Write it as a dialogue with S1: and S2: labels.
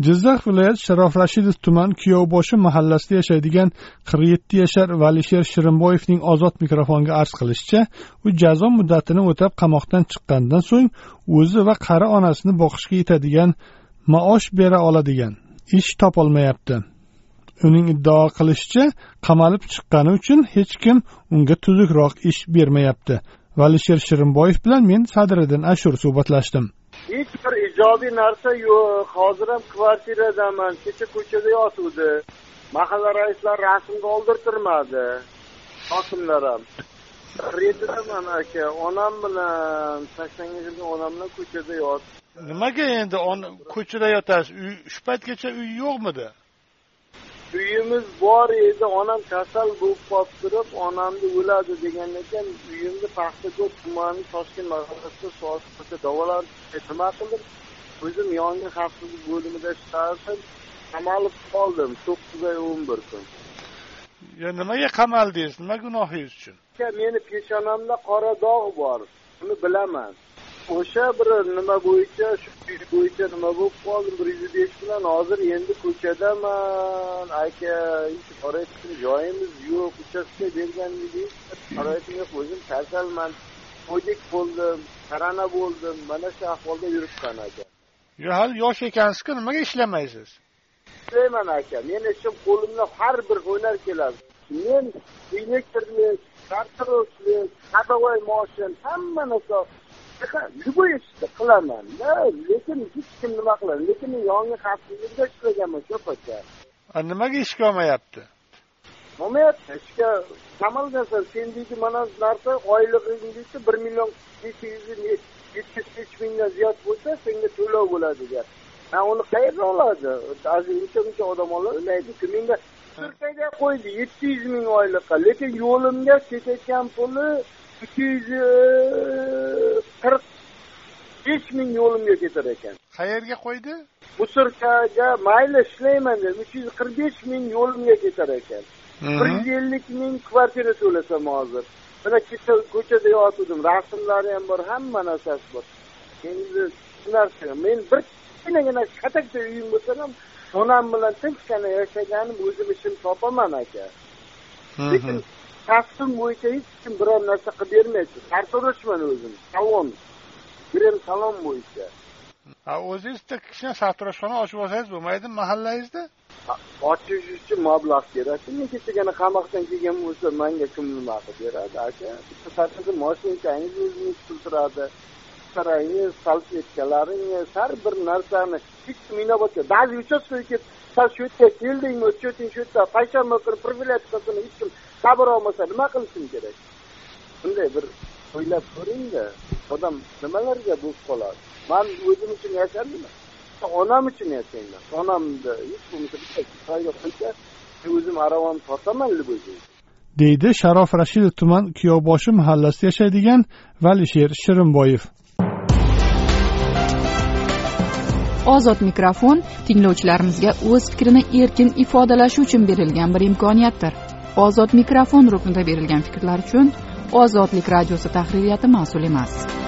S1: Jizzax viloyati sharof rashidov tuman kuyovboshi mahallasida yashaydigan qirq yetti yashar valisher shirinboyevning ozod mikrofonga arz qilishicha u jazo muddatini o'tab qamoqdan chiqqanidan so'ng o'zi va qari onasini boqishga yetadigan maosh bera oladigan ish topolmayapti. Uning iddao qilishicha qamalib chiqqani uchun hech kim unga tuzukroq ish bermayapti. Valisher shirinboyev bilan men sadriddin ashur suhbatlashdim.
S2: Ijobiy narsa yo'q hozir ham kvartiradaman kecha ko'chada yotuvdi. Mahalla raislari rasmga oldirtirmadi hokimlar ham. Redidaman aka onam bilan saksonga kirgan onam bilan ko'chada yot.
S3: Nimaga endi ko'chada yotasiz uy shu paytgacha uy yo'qmidi?
S2: Uyimiz bor edi onam kasal bo'lib qolib turib onamni o'ladi degan ekan uyimni paxtako'l tumani toshkent mahallasida soatda davolanib nima qildim? O'zim yong'in xavfsizlik bo'limida ishlardim qamalib qoldim to'qqiz oy o'n bir kun.
S3: Yo nimaga qamaldingiz nima gunohingiz uchun?
S2: Meni peshonamda qora dog' bor uni bilaman o'sha bir nima bo'yicha shu ish bo'yicha nima bo'lib qoldim bir yuz besh bilan hozir endi ko'chadaman. Aka hech borayotgan joyimiz yo'q. Uchastka bergan edik borayotgan yo'q. O'zim kasalman. Xo'jik bo'ldim tarana bo'ldim. Mana shu ahvolda yuribman aka.
S3: Hali yosh ekansizku nimaga ishlamaysiz?
S2: Ishlayman aka. Meni ishim qo'limdan har bir hunar keladi. Men elektrlik sartaroshlik ходовой moshin hamma narsa любой ishni qilaman. Lekin hech kim nima qiladi? Lekin men yong'in xavfsizligida ishlaganman ko'p aka
S3: nimaga ishga olmayapti?
S2: Olmayapti ishga qamalgansan sen deydi mana narsa oylig'ing deydi bir million necha yuz yetti yuz uch mingdan ziyod bo'lsa senga to'lov bo'ladi degan ha uni qayerdan oladi? Uncha muncha odam ololmaydiku menga turkiyaga qo'ydi yetti yuz ming oylikqa lekin yo'limga ketayotgan puli ikki yuz qirq besh ming yo'limga ketar ekan.
S3: Qayerga qo'ydi?
S2: Musurkaga mayli ishlayman dedim uch yuz qirq besh ming yo'limga ketar ekan. Bir yuz ellik ming kvartira to'lasam hozir. Mana ko'chada yotgandim rasmlari ham bor hamma narsasi bor. Endi shu narsa men bir kichkinagina katakcha uyim bo'lsa ham onam bilan tinchgina yashaganim o'zim ishim topaman aka. Lekin kasbim bo'yicha hech kim biror narsa qilib bermaydi. Sartaroshman o'zim. Salon biram salon bo'yicha.
S3: Ha o'zingiz bitta kichkina sartaroshxona ochib olsangiz bo'lmaydimi mahallangizda
S2: ochish uchun mablag' kerak men kechagina qamoqdan kelgan bo'lsa manga kim nima qilib beradi aka? Bitta moshinkangiz o'zingiz turadi sarangiz salfetkalaringiz har bir narsani hech kim inobatga ba'zi uchastkaga kelib sal shu yerga keldingmi? O'tchoting shu yerda payshanba kuni profilaktikasini hech kim xabar olmasa nima qilishim kerak? Bunday bir o'ylab ko'ringda odam nimalarga bo'lib qoladi? Man o'zim uchun yashadimmi onam uchun yashayman. Onamni hech bo'lmasa bitta o'zim aravamni tortaman
S1: deydi sharof rashidov tuman kuyovboshi mahallasida yashaydigan valisher shirinboyev.
S4: Ozod mikrofon tinglovchilarimizga o'z fikrini erkin ifodalashi uchun berilgan bir imkoniyatdir ozod mikrofon ruknida berilgan fikrlar uchun ozodlik radiosi tahririyati mas'ul emas.